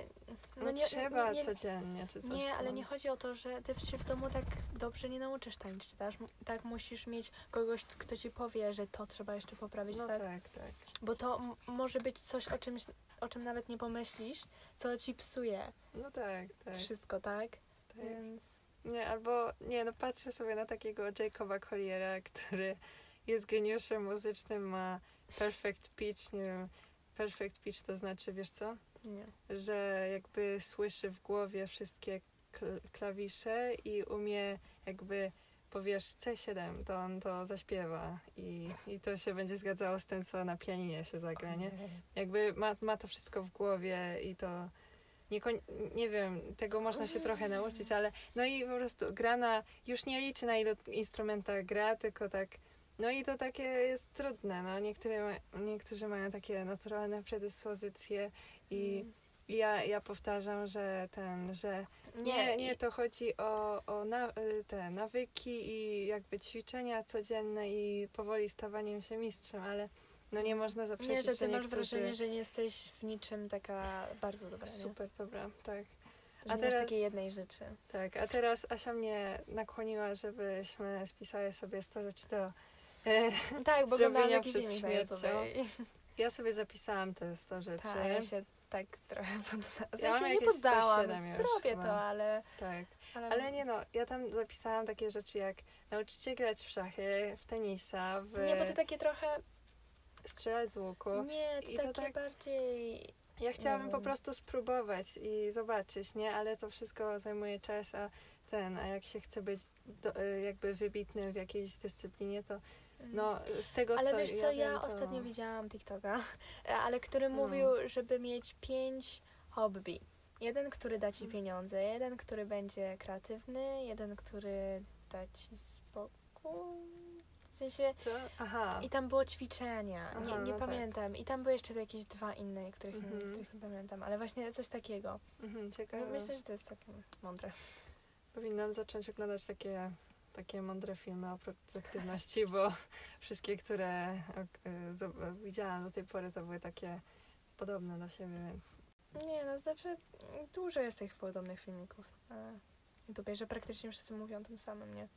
no, nie, trzeba nie, nie, codziennie czy coś Nie, ale tam. nie chodzi o to, że ty się w domu tak dobrze nie nauczysz tańczyć, tak? Tak musisz mieć kogoś, kto ci powie, że to trzeba jeszcze poprawić, No tak? tak, tak. Bo to może być coś, o czymś, o czym nawet nie pomyślisz, co ci psuje No tak, tak. wszystko, tak? tak. Więc... Nie, albo nie, no patrzę sobie na takiego Jacoba Colliera, który jest geniuszem muzycznym, ma perfect pitch, nie wiem, perfect pitch to znaczy, wiesz co? Nie. Że jakby słyszy w głowie wszystkie kl- klawisze i umie jakby powiesz C7, to on to zaśpiewa i, i to się będzie zgadzało z tym, co na pianinie się zagra, nie? Jakby ma, ma to wszystko w głowie i to nie, nie wiem, tego można się trochę nauczyć, ale no i po prostu gra na, już nie liczy na ilu instrumentach gra, tylko tak, no i to takie jest trudne, no niektóre, niektórzy mają takie naturalne predyspozycje i Mm. ja, ja powtarzam, że ten, że nie, nie, to chodzi o, o na, te nawyki i jakby ćwiczenia codzienne i powoli stawaniem się mistrzem, ale no nie można zaprzeczyć, Nie, że ty masz niektórzy... wrażenie, że nie jesteś w niczym taka bardzo dobra, nie? Super, dobra, tak. A nie teraz- takiej jednej rzeczy. Tak, a teraz Asia mnie nakłoniła, żebyśmy spisały sobie 100 rzeczy do... E, Tak, bo Zrobienia przed śmiercią. Ja sobie zapisałam te 100 rzeczy. Tak, ja się tak trochę poddałam. Ja mam sensie nie poddałam, 107 już zrobię to, ale... Tak, Ale, ale nie no, ja tam zapisałam takie rzeczy jak nauczyć się grać w szachy, w tenisa, w Nie, bo to takie trochę... strzelać z łuku. Nie, to I to takie tak- bardziej... Ja chciałabym Nie po prostu spróbować i zobaczyć, nie? Ale to wszystko zajmuje czas, a ten, a jak się chce być do, y, jakby wybitnym w jakiejś dyscyplinie, to no z tego Ale co wiesz ja co, ja, wiem, to... ostatnio widziałam TikToka, ale który No. mówił, żeby mieć pięć hobby. Jeden, który da ci Mm. pieniądze, jeden, który będzie kreatywny, jeden, który da ci spokój. W sensie... Co? Aha. I tam było ćwiczenia, nie, Aha, nie no tak. pamiętam. I tam były jeszcze jakieś dwa inne, których, nie, Mhm. których nie pamiętam, ale właśnie coś takiego. Mhm, No, ciekawe. myślę, że to jest takie mądre. Powinnam zacząć oglądać takie, takie mądre filmy o produktywności, bo wszystkie, które y, widziałam do tej pory, to były takie podobne do siebie, więc Nie, no znaczy dużo jest tych podobnych filmików na YouTubie, że praktycznie wszyscy mówią tym samym, nie?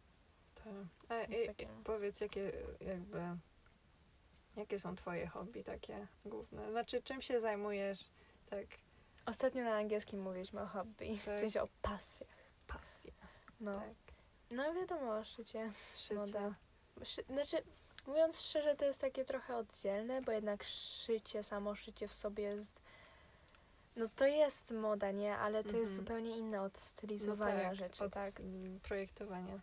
To... A, i, takie- powiedz, jakie jakby... Jakie są twoje hobby takie główne? Znaczy, czym się zajmujesz? Tak, Ostatnio na angielskim mówiliśmy o hobby, w Tak. sensie o pasjach. pasja. No, Tak, no wiadomo, szycie, szycie. moda. Szy, znaczy, mówiąc szczerze, to jest takie trochę oddzielne, bo jednak szycie, samo szycie w sobie jest... No to jest moda, nie? Ale to jest Mhm. zupełnie inne od stylizowania tak, rzeczy, od tak? mm, projektowania.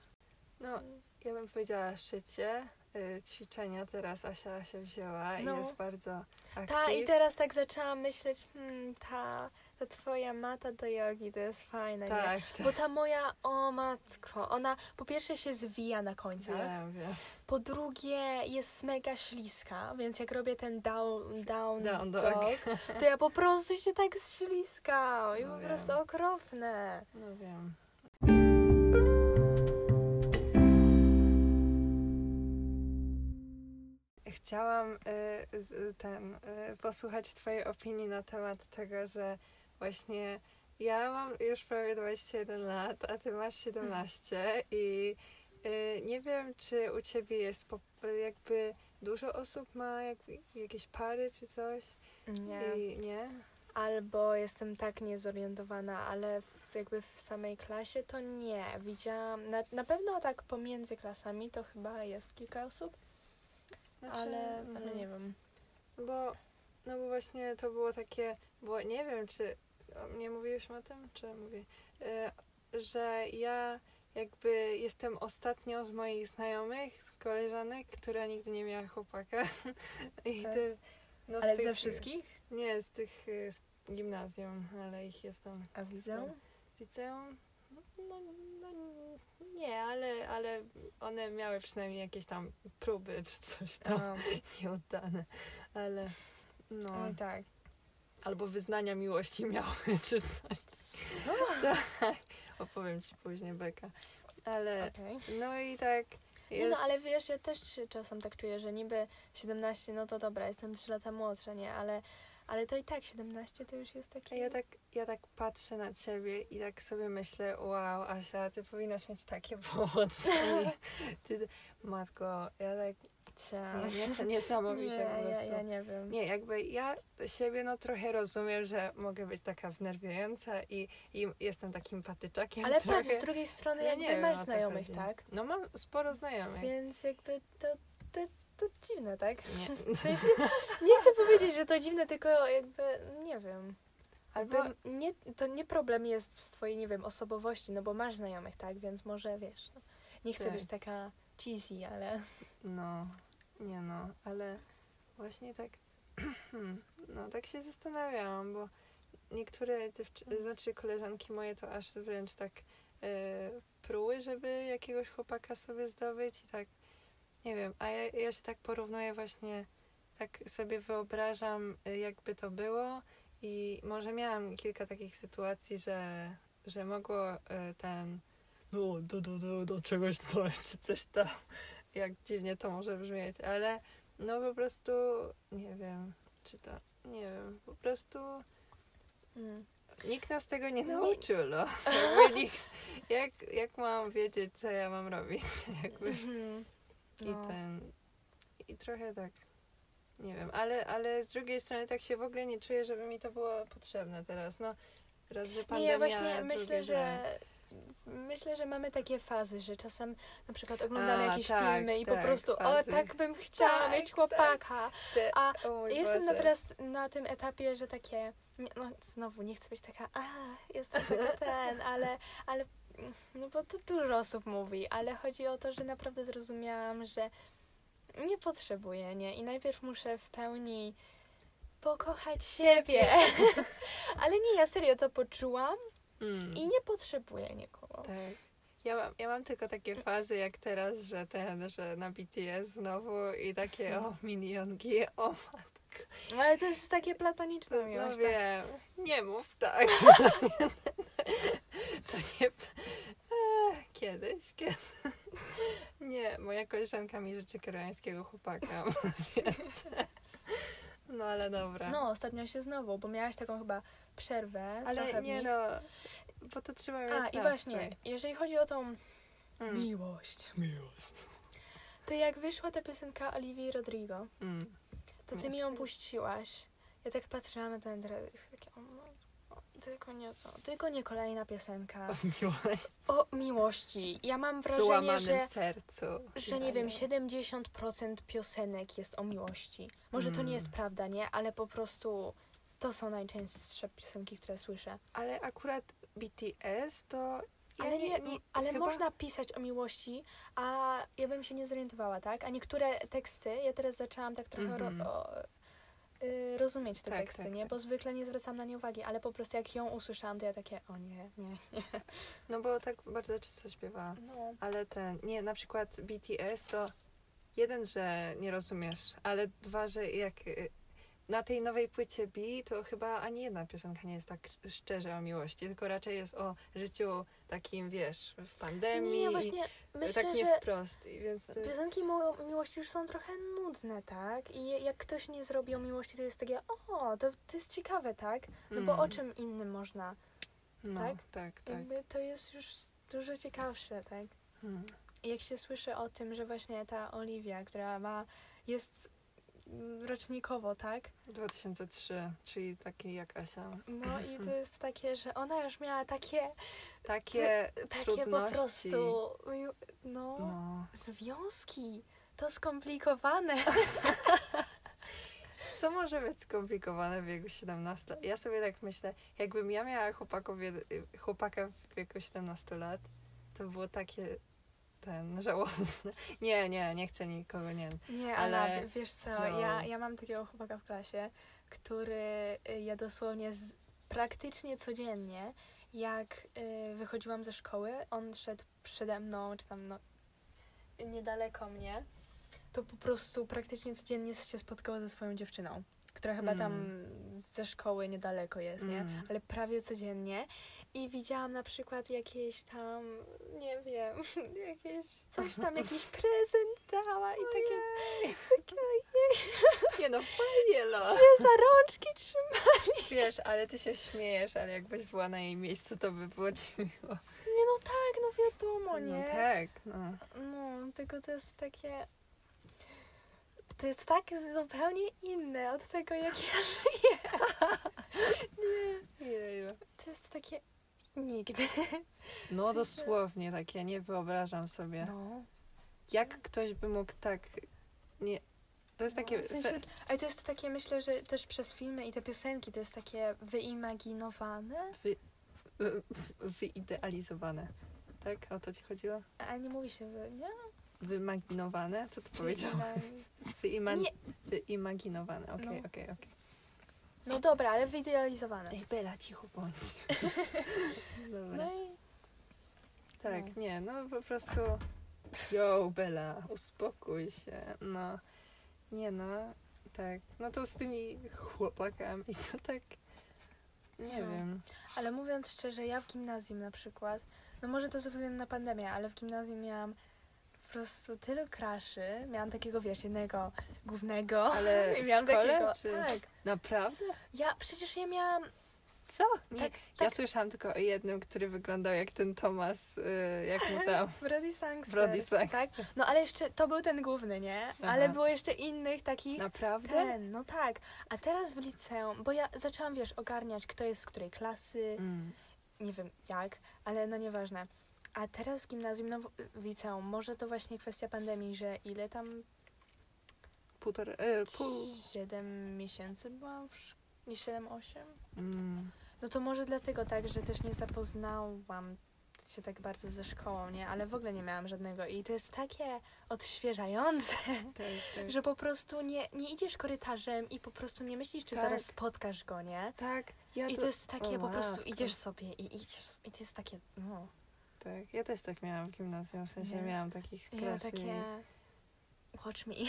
No, ja bym powiedziała szycie, y, ćwiczenia teraz Asia się wzięła No. i jest bardzo aktywna. Ta, i teraz tak zaczęłam myśleć, hmm, ta, ta twoja mata do jogi to jest fajna, nie? Tak, tak. Bo ta moja, o matko, ona po pierwsze się zwija na końcach, Wiem, wiem. po drugie jest mega śliska, więc jak robię ten down, down, Down dog, dog. to ja po prostu się tak śliskam i No po wiem. prostu okropne. No wiem. Chciałam y, ten, y, posłuchać Twojej opinii na temat tego, że właśnie ja mam już prawie 21 lat, a Ty masz 17 i y, nie wiem, czy u Ciebie jest jakby dużo osób ma jakby, jakieś pary czy coś? Nie. I, nie? Albo jestem tak niezorientowana, ale w, jakby w samej klasie to nie. Widziałam, na, na pewno tak pomiędzy klasami to chyba jest kilka osób, Znaczy, ale, ale mhm. nie wiem. Bo, no bo właśnie to było takie, bo nie wiem, czy nie mówiłyśmy o tym, czy mówię, e, że ja jakby jestem ostatnią z moich znajomych, z koleżanek, która nigdy nie miała chłopaka. I Tak. to no, Ale tych- ze wszystkich? Nie, z tych y, z gimnazjum, ale ich jest tam. A z liceum? Liceum? No, no nie, ale, ale one miały przynajmniej jakieś tam próby czy coś tam A, nieudane. Ale no. no i tak. Albo wyznania miłości miały czy coś. Tak. Opowiem ci później, Beka. Ale Okej. no i tak. Nie Jest, no, ale wiesz, ja też się czasem tak czuję, że niby 17, no to dobra, jestem 3 lata młodsza, nie? Ale, ale to i tak 17 to już jest A taki... ja tak, ja tak patrzę na ciebie i tak sobie myślę, wow, Asia, ty powinnaś mieć takie włosy. Ty, matko, ja tak, Co? nie, nie, niesamowite nie, po ja, prostu. ja nie wiem. Nie, jakby ja siebie no trochę rozumiem, że mogę być taka wnerwiająca i, i jestem takim patyczakiem Ale trochę. patrz, z drugiej strony Ja nie jakby wiem, masz znajomych, chodzi. tak? No mam sporo znajomych. Więc jakby to, to, to dziwne, tak? Nie. W sensie, nie chcę powiedzieć, że to dziwne, tylko jakby, nie wiem. Albo, nie, to nie problem jest w twojej, nie wiem, osobowości, no bo masz znajomych, tak? Więc może, wiesz, no, nie chcę Tak. być taka cheesy, ale... no, nie no, ale właśnie tak, no tak się zastanawiałam, bo niektóre dziewczyny, znaczy koleżanki moje to aż wręcz tak e, pruły, żeby jakiegoś chłopaka sobie zdobyć i tak, nie wiem, a ja, ja się tak porównuję właśnie, tak sobie wyobrażam, e, jakby to było i może miałam kilka takich sytuacji, że, że mogło e, ten, no, do, do, do, do czegoś dojść, czy coś tam, jak dziwnie to może brzmieć, ale no po prostu, nie wiem, czy to, nie wiem, po prostu Mm. nikt nas tego nie Nie- nauczył, no. Nikt, jak, jak mam wiedzieć, co ja mam robić, jakby. Mhm. I No. ten, i trochę tak, nie wiem, ale, ale z drugiej strony tak się w ogóle nie czuję, żeby mi to było potrzebne teraz, no. Raz, że Nie, pandemia, ja właśnie myślę, że myślę, że mamy takie fazy, że czasem na przykład oglądamy A, jakieś tak, filmy i po tak, prostu fazy. o, tak bym chciała Tak, mieć chłopaka. Te- A jestem na teraz na tym etapie, że takie, no znowu nie chcę być taka, a jestem taka ten, ale, ale no bo to dużo osób mówi, ale chodzi o to, że naprawdę zrozumiałam, że nie potrzebuję, nie? I najpierw muszę w pełni pokochać siebie. ale nie, ja serio to poczułam Mm. i nie potrzebuję nikogo. Tak. Ja mam, ja mam tylko takie fazy jak teraz, że ten, że na BTS znowu i takie o minionki, o matko. Ale to jest takie platoniczne No, no miłość, tak? wiem, nie mów tak. to nie... Kiedyś, kiedy... Nie, moja koleżanka mi życzy koreańskiego chłopaka, więc... No ale dobra. No, ostatnio się znowu, bo miałaś taką chyba przerwę. ale trochę w nie nich. no, bo to trzeba mieć A, i właśnie, jeżeli chodzi o tą Mm. miłość, Miłość. to jak wyszła ta piosenka Olivii Rodrigo, Mm. to ty mi ją puściłaś. Ja tak patrzyłam na ten teledysk, takie, tylko nie to, tylko nie kolejna piosenka. O miłość. O miłości. Ja mam wrażenie, że, sercu. że nie wiem, Daję. 70% piosenek jest o miłości. Może to Mm. nie jest prawda, nie? Ale po prostu to są najczęstsze piosenki, które słyszę. Ale akurat BTS to. ja Ale nie, ale chyba- można pisać o miłości, a ja bym się nie zorientowała, tak? A niektóre teksty, ja teraz zaczęłam tak trochę Mhm. ro, o, y, rozumieć te Tak, teksty, tak, nie? tak. Bo zwykle nie zwracam na nie uwagi, ale po prostu jak ją usłyszałam, to ja takie, o nie, nie. No bo tak bardzo często śpiewała. No. Ale ten. Nie, na przykład BTS to. Jeden, że nie rozumiesz, ale dwa, że jak. Na tej nowej płycie B to chyba ani jedna piosenka nie jest tak szczerze o miłości, tylko raczej jest o życiu takim, wiesz, w pandemii. Nie, właśnie myślę, tak nie że wprost. Więc to piosenki mo- miłości już są trochę nudne, tak? I jak ktoś nie zrobi o miłości, to jest takie, o, to, to jest ciekawe, tak? No bo Mm. o czym innym można? no, tak? tak, tak. Jakby to jest już dużo ciekawsze, tak? Hmm. I jak się słyszy o tym, że właśnie ta Oliwia, która ma, jest rocznikowo, tak? 2003, czyli taki jak Asia. No i to jest takie, że ona już miała takie, Takie takie po prostu, no, No. związki. To skomplikowane. Co może być skomplikowane w wieku 17 lat? Ja sobie tak myślę, jakbym ja miała chłopaków, jed- chłopaka w wieku 17 lat, to było takie ten żałosne. Nie, nie, nie chcę nikogo, nie. Nie, Ale- wiesz co, no. ja, ja mam takiego chłopaka w klasie, który y, ja dosłownie z, praktycznie codziennie, jak y, wychodziłam ze szkoły, on szedł przede mną, czy tam no, niedaleko mnie, to po prostu praktycznie codziennie się spotkało ze swoją dziewczyną, która chyba tam ze szkoły niedaleko jest, nie? Mm. Ale prawie codziennie. I widziałam na przykład jakieś tam, nie wiem, jakieś coś tam, jakiś prezent dała i takie, takie Nie no, fajnie, no. się za rączki trzyma. Wiesz, ale ty się śmiejesz, ale jakbyś była na jej miejscu, to by było ci miło. Nie no tak, no wiadomo, No nie? tak, no. No, tylko to jest takie... To jest tak zupełnie inne od tego, jak ja żyję. nie, Jeju. to jest takie nigdy. No dosłownie tak, ja nie wyobrażam sobie. No, Jak ktoś by mógł tak... Nie... To jest takie... No, w sensie, ale to jest takie, myślę, że też przez filmy i te piosenki to jest takie wyimaginowane. Wy... Wyidealizowane. Tak? O to ci chodziło? A nie mówi się wy, nie? Wymaginowane? Co ty Wyiman... Nie. Wyimaginowane, okej, No. okej, okej. No dobra, ale wyidealizowane. Ej, Bela, cicho bądź. Dobra. No i Tak, No. nie, no po prostu. Yo, Bela, uspokój się. No, nie no, tak. No to z tymi chłopakami to tak. Nie No. wiem. Ale mówiąc szczerze, ja w gimnazjum na przykład, no może to ze względu na pandemię, ale w gimnazjum miałam po prostu tylu kraszy. Miałam takiego, wiesz, jednego głównego. Ale I w miałam szkole, takiego. czy- Tak. Naprawdę? Ja przecież ja miałam. Co? Nie, Tak, Ja tak. słyszałam tylko o jednym, który wyglądał jak ten Tomas, y, jak mu tam. Brody Sangster. Brody Sangster. Tak? No ale jeszcze to był ten główny, nie? Aha. Ale było jeszcze innych takich. Naprawdę? Ten, no tak. A teraz w liceum, bo ja zaczęłam, wiesz, ogarniać, kto jest z której klasy, Mm. nie wiem jak, ale no nieważne. A teraz w gimnazjum, no w- liceum, może to właśnie kwestia pandemii, że ile tam Półtora, y, pół. 7 miesięcy byłam w szk- nie 7-8? Mm. No to może dlatego tak, że też nie zapoznałam się tak bardzo ze szkołą, nie? Ale w ogóle nie miałam żadnego i to jest takie odświeżające, Tak, tak. że po prostu nie, nie idziesz korytarzem i po prostu nie myślisz, czy Tak. zaraz spotkasz go, nie? Tak, ja I to, to jest takie, o po prostu matko. idziesz sobie i idziesz i to jest takie, no. Tak. Ja też tak miałam w gimnazjum, w sensie Nie. miałam takich Ja takie... Watch me.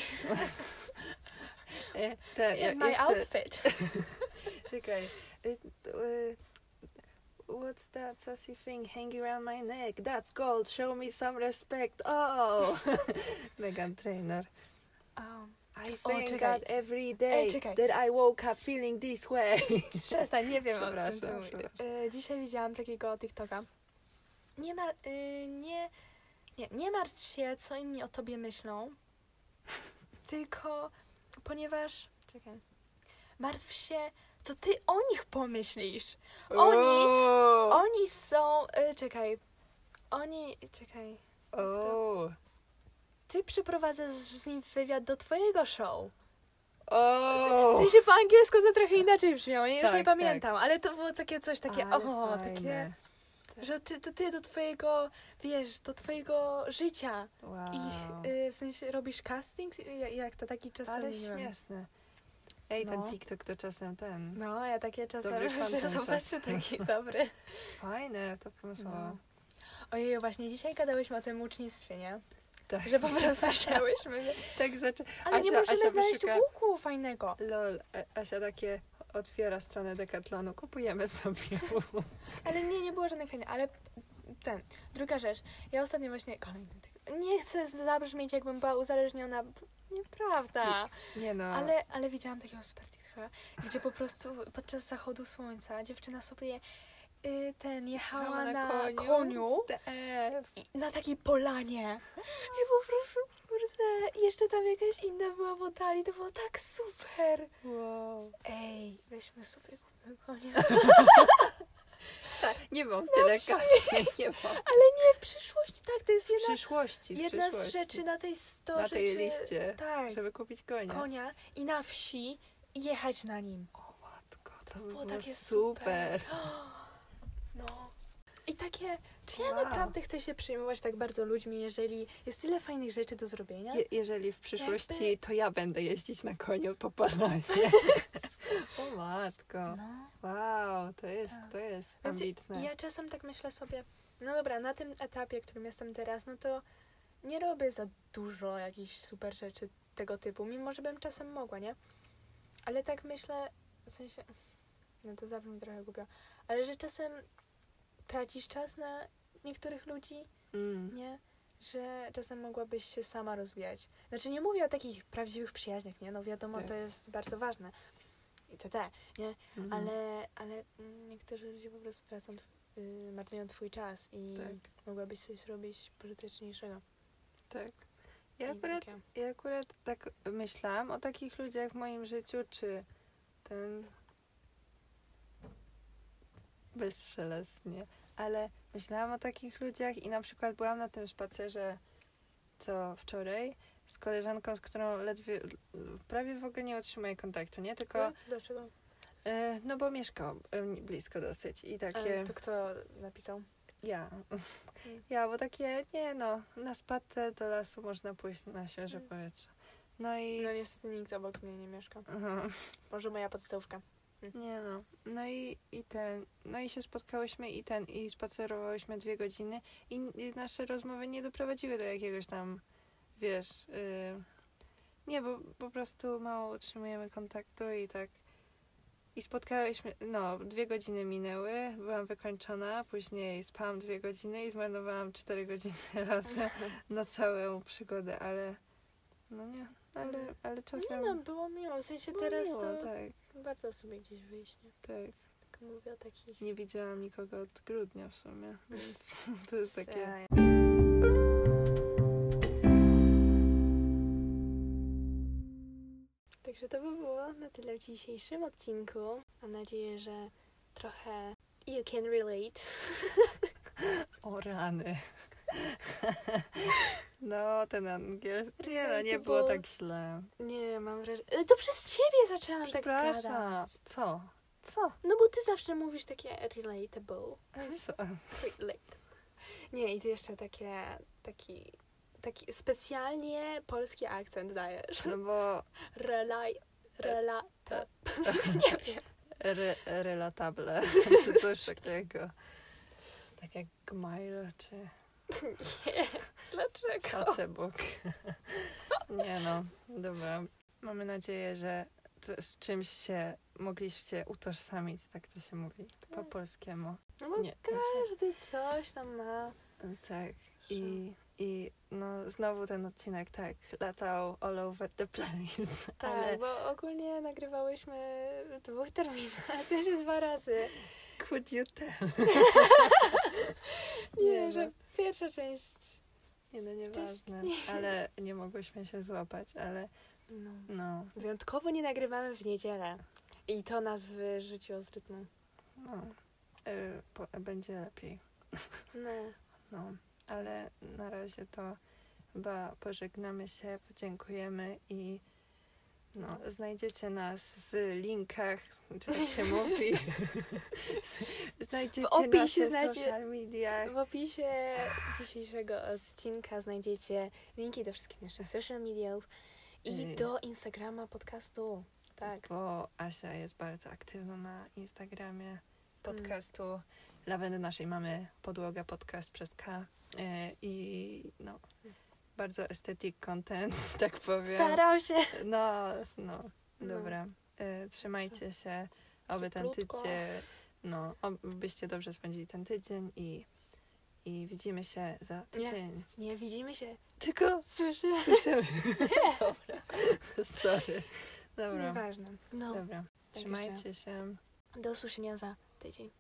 E, te, ja, my outfit. Czekaj. Y, y, What's that sassy thing hanging around my neck? That's gold. Show me some respect. Oh! Megan Trainer. Um, I O, thank czekaj. God every day czekaj. that I woke up feeling this way. Przestań, nie wiem o czym ty mówisz. E, Dzisiaj widziałam takiego TikToka. Nie, mar- y, nie, nie, nie martw się, co inni o tobie myślą, tylko ponieważ, czekaj, martw się, co ty o nich pomyślisz. Oni-. Oni są, y, czekaj, oni, czekaj, Oh. ty przeprowadzasz z nim wywiad do twojego show. W Oh. sensie po angielsku to trochę inaczej brzmiało, nie? już Tak, nie pamiętam, ale to było takie coś takie, Ale o, fajne. takie, że ty, to ty do twojego, wiesz, do twojego życia Wow. ich, y, w sensie robisz casting? Ja- Jak to taki czasem, Ale nie śmieszne. Ej, ten No. TikTok to czasem ten. No, ja takie czasem, że czasem. taki dobry. Fajne, to pomysłałam. No. Ojej, właśnie dzisiaj gadałyśmy o tym ucznictwie, nie? Tak. Że po prostu chciałyśmy, że... tak zaczę... Ale nie Asia- możemy Asia znaleźć wyszuka- łuku fajnego. Lol, Asia takie otwiera stronę Decathlonu, kupujemy sobie. Ale nie, nie było żadnych fajnych, ale ten, druga rzecz. Ja ostatnio właśnie, kolejny nie chcę zabrzmieć jakbym była uzależniona, nieprawda. Nie no. Ale, ale widziałam takiego super TikToka, gdzie po prostu podczas zachodu słońca dziewczyna sobie y, ten jechała na, na koniu. koniu, i, na takiej polanie. I po prostu, i jeszcze tam jakaś inna była woda i to było tak super. Wow. Ej, weźmy sobie kupmy konia. Tak, nie mam tyle kasy, nie mam. Ale nie, w przyszłości, tak, to jest W jedna, przyszłości, w jedna z przyszłości. rzeczy na tej sto Na tej rzeczy, liście, tak, żeby kupić konia. konia i na wsi jechać na nim. O matko, to, było było takie super. No. Takie, czy ja Wow. naprawdę chcę się przejmować tak bardzo ludźmi, jeżeli jest tyle fajnych rzeczy do zrobienia? Je, jeżeli w przyszłości, Jakby- to ja będę jeździć na koniu po Podlasie. o matko. No. Wow, to jest, Tak. to jest Znaczy, ambitne. Ja czasem tak myślę sobie, no dobra, na tym etapie, którym jestem teraz, no to nie robię za dużo jakichś super rzeczy tego typu, mimo że bym czasem mogła, nie? Ale tak myślę, w sensie, no to zabrzmi trochę głupio, ale że czasem tracisz czas na niektórych ludzi, Mm. nie? Że czasem mogłabyś się sama rozwijać. Znaczy nie mówię o takich prawdziwych przyjaźniach, nie? No wiadomo, Tak. to jest bardzo ważne. I te, te, nie? Mhm. Ale, ale niektórzy ludzie po prostu tracą, tw- y, marnują twój czas i Tak. mogłabyś coś zrobić pożyteczniejszego. Tak. Ja akurat, ja akurat tak myślałam o takich ludziach w moim życiu, czy ten bezszelestnie, ale myślałam o takich ludziach i na przykład byłam na tym spacerze co wczoraj z koleżanką, z którą ledwie, prawie w ogóle nie utrzymuję kontaktu, nie? Tylko, Ale Dlaczego? e, no bo mieszkał e, blisko dosyć i takie... Ale to kto napisał? Ja. Mm. Ja, bo takie, nie no, na spacer do lasu można pójść na świeże Mm. powietrze. No i... No niestety nikt obok mnie nie mieszka. Aha. Może moja podstawówka. Nie no. No i, i ten, no i się spotkałyśmy i ten, i spacerowałyśmy dwie godziny i, i nasze rozmowy nie doprowadziły do jakiegoś tam, wiesz, y, nie, bo po prostu mało utrzymujemy kontaktu i tak. I spotkałyśmy, no, dwie godziny minęły, byłam wykończona, później spałam dwie godziny i zmarnowałam cztery godziny razem na całą przygodę, ale, no nie, ale, ale Nie czasem no, było miło. W sensie było teraz miło, to tak, warto sobie gdzieś wyjść, nie? tak. Tak mówię o takich... Nie widziałam nikogo od grudnia w sumie, więc to jest takie. Także to by było na tyle w dzisiejszym odcinku. Mam nadzieję, że trochę you can relate. O rany. No, ten angielski. Nie, no, nie było tak źle. Nie, mam wrażenie... To przez ciebie zaczęłam tak gadać. Co? Co? No bo ty zawsze mówisz takie relatable. Co? Relate. Nie, i ty jeszcze takie, taki, taki specjalnie polski akcent dajesz. No bo Relaj, relata. Nie wiem. re, relatable, czy coś takiego. Tak jak gmail, czy Nie. Dlaczego? Facebook. Nie no, dobra. Mamy nadzieję, że z czymś się mogliście utożsamić, tak to się mówi po Tak. polskiemu. No bo Nie. każdy coś tam ma. Tak. I, I no znowu ten odcinek tak latał all over the place. Tak, Ale bo ogólnie nagrywałyśmy w dwóch terminach, też dwa razy. could you tell? Nie, Nie, że no. Pierwsza część... Nie no nieważne. nie. Ale nie mogłyśmy się złapać, ale No. no, Wyjątkowo nie nagrywamy w niedzielę. I to nas wyrzuciło z rytmu. no. y, po, będzie lepiej. No. No, ale na razie to chyba pożegnamy się, podziękujemy i no, znajdziecie nas w linkach, czy tak się mówi. znajdziecie W opisie nasze znajdzie- social mediach. W opisie dzisiejszego odcinka znajdziecie linki do wszystkich naszych social mediów i Y. do Instagrama podcastu. Tak. Bo Asia jest bardzo aktywna na Instagramie podcastu Lawendy naszej mamy podłoga podcast przez K e, i no bardzo aesthetic content, tak powiem. Starał się. No, no, No. dobra. E, trzymajcie się, oby ten tydzień, no, obyście dobrze spędzili ten tydzień i, i widzimy się za tydzień. Nie widzimy się. Tylko Słyszymy. słyszymy. dobra. Sorry. Dobra, Nieważne. No. dobra. Trzymajcie się. Do usłyszenia za tydzień.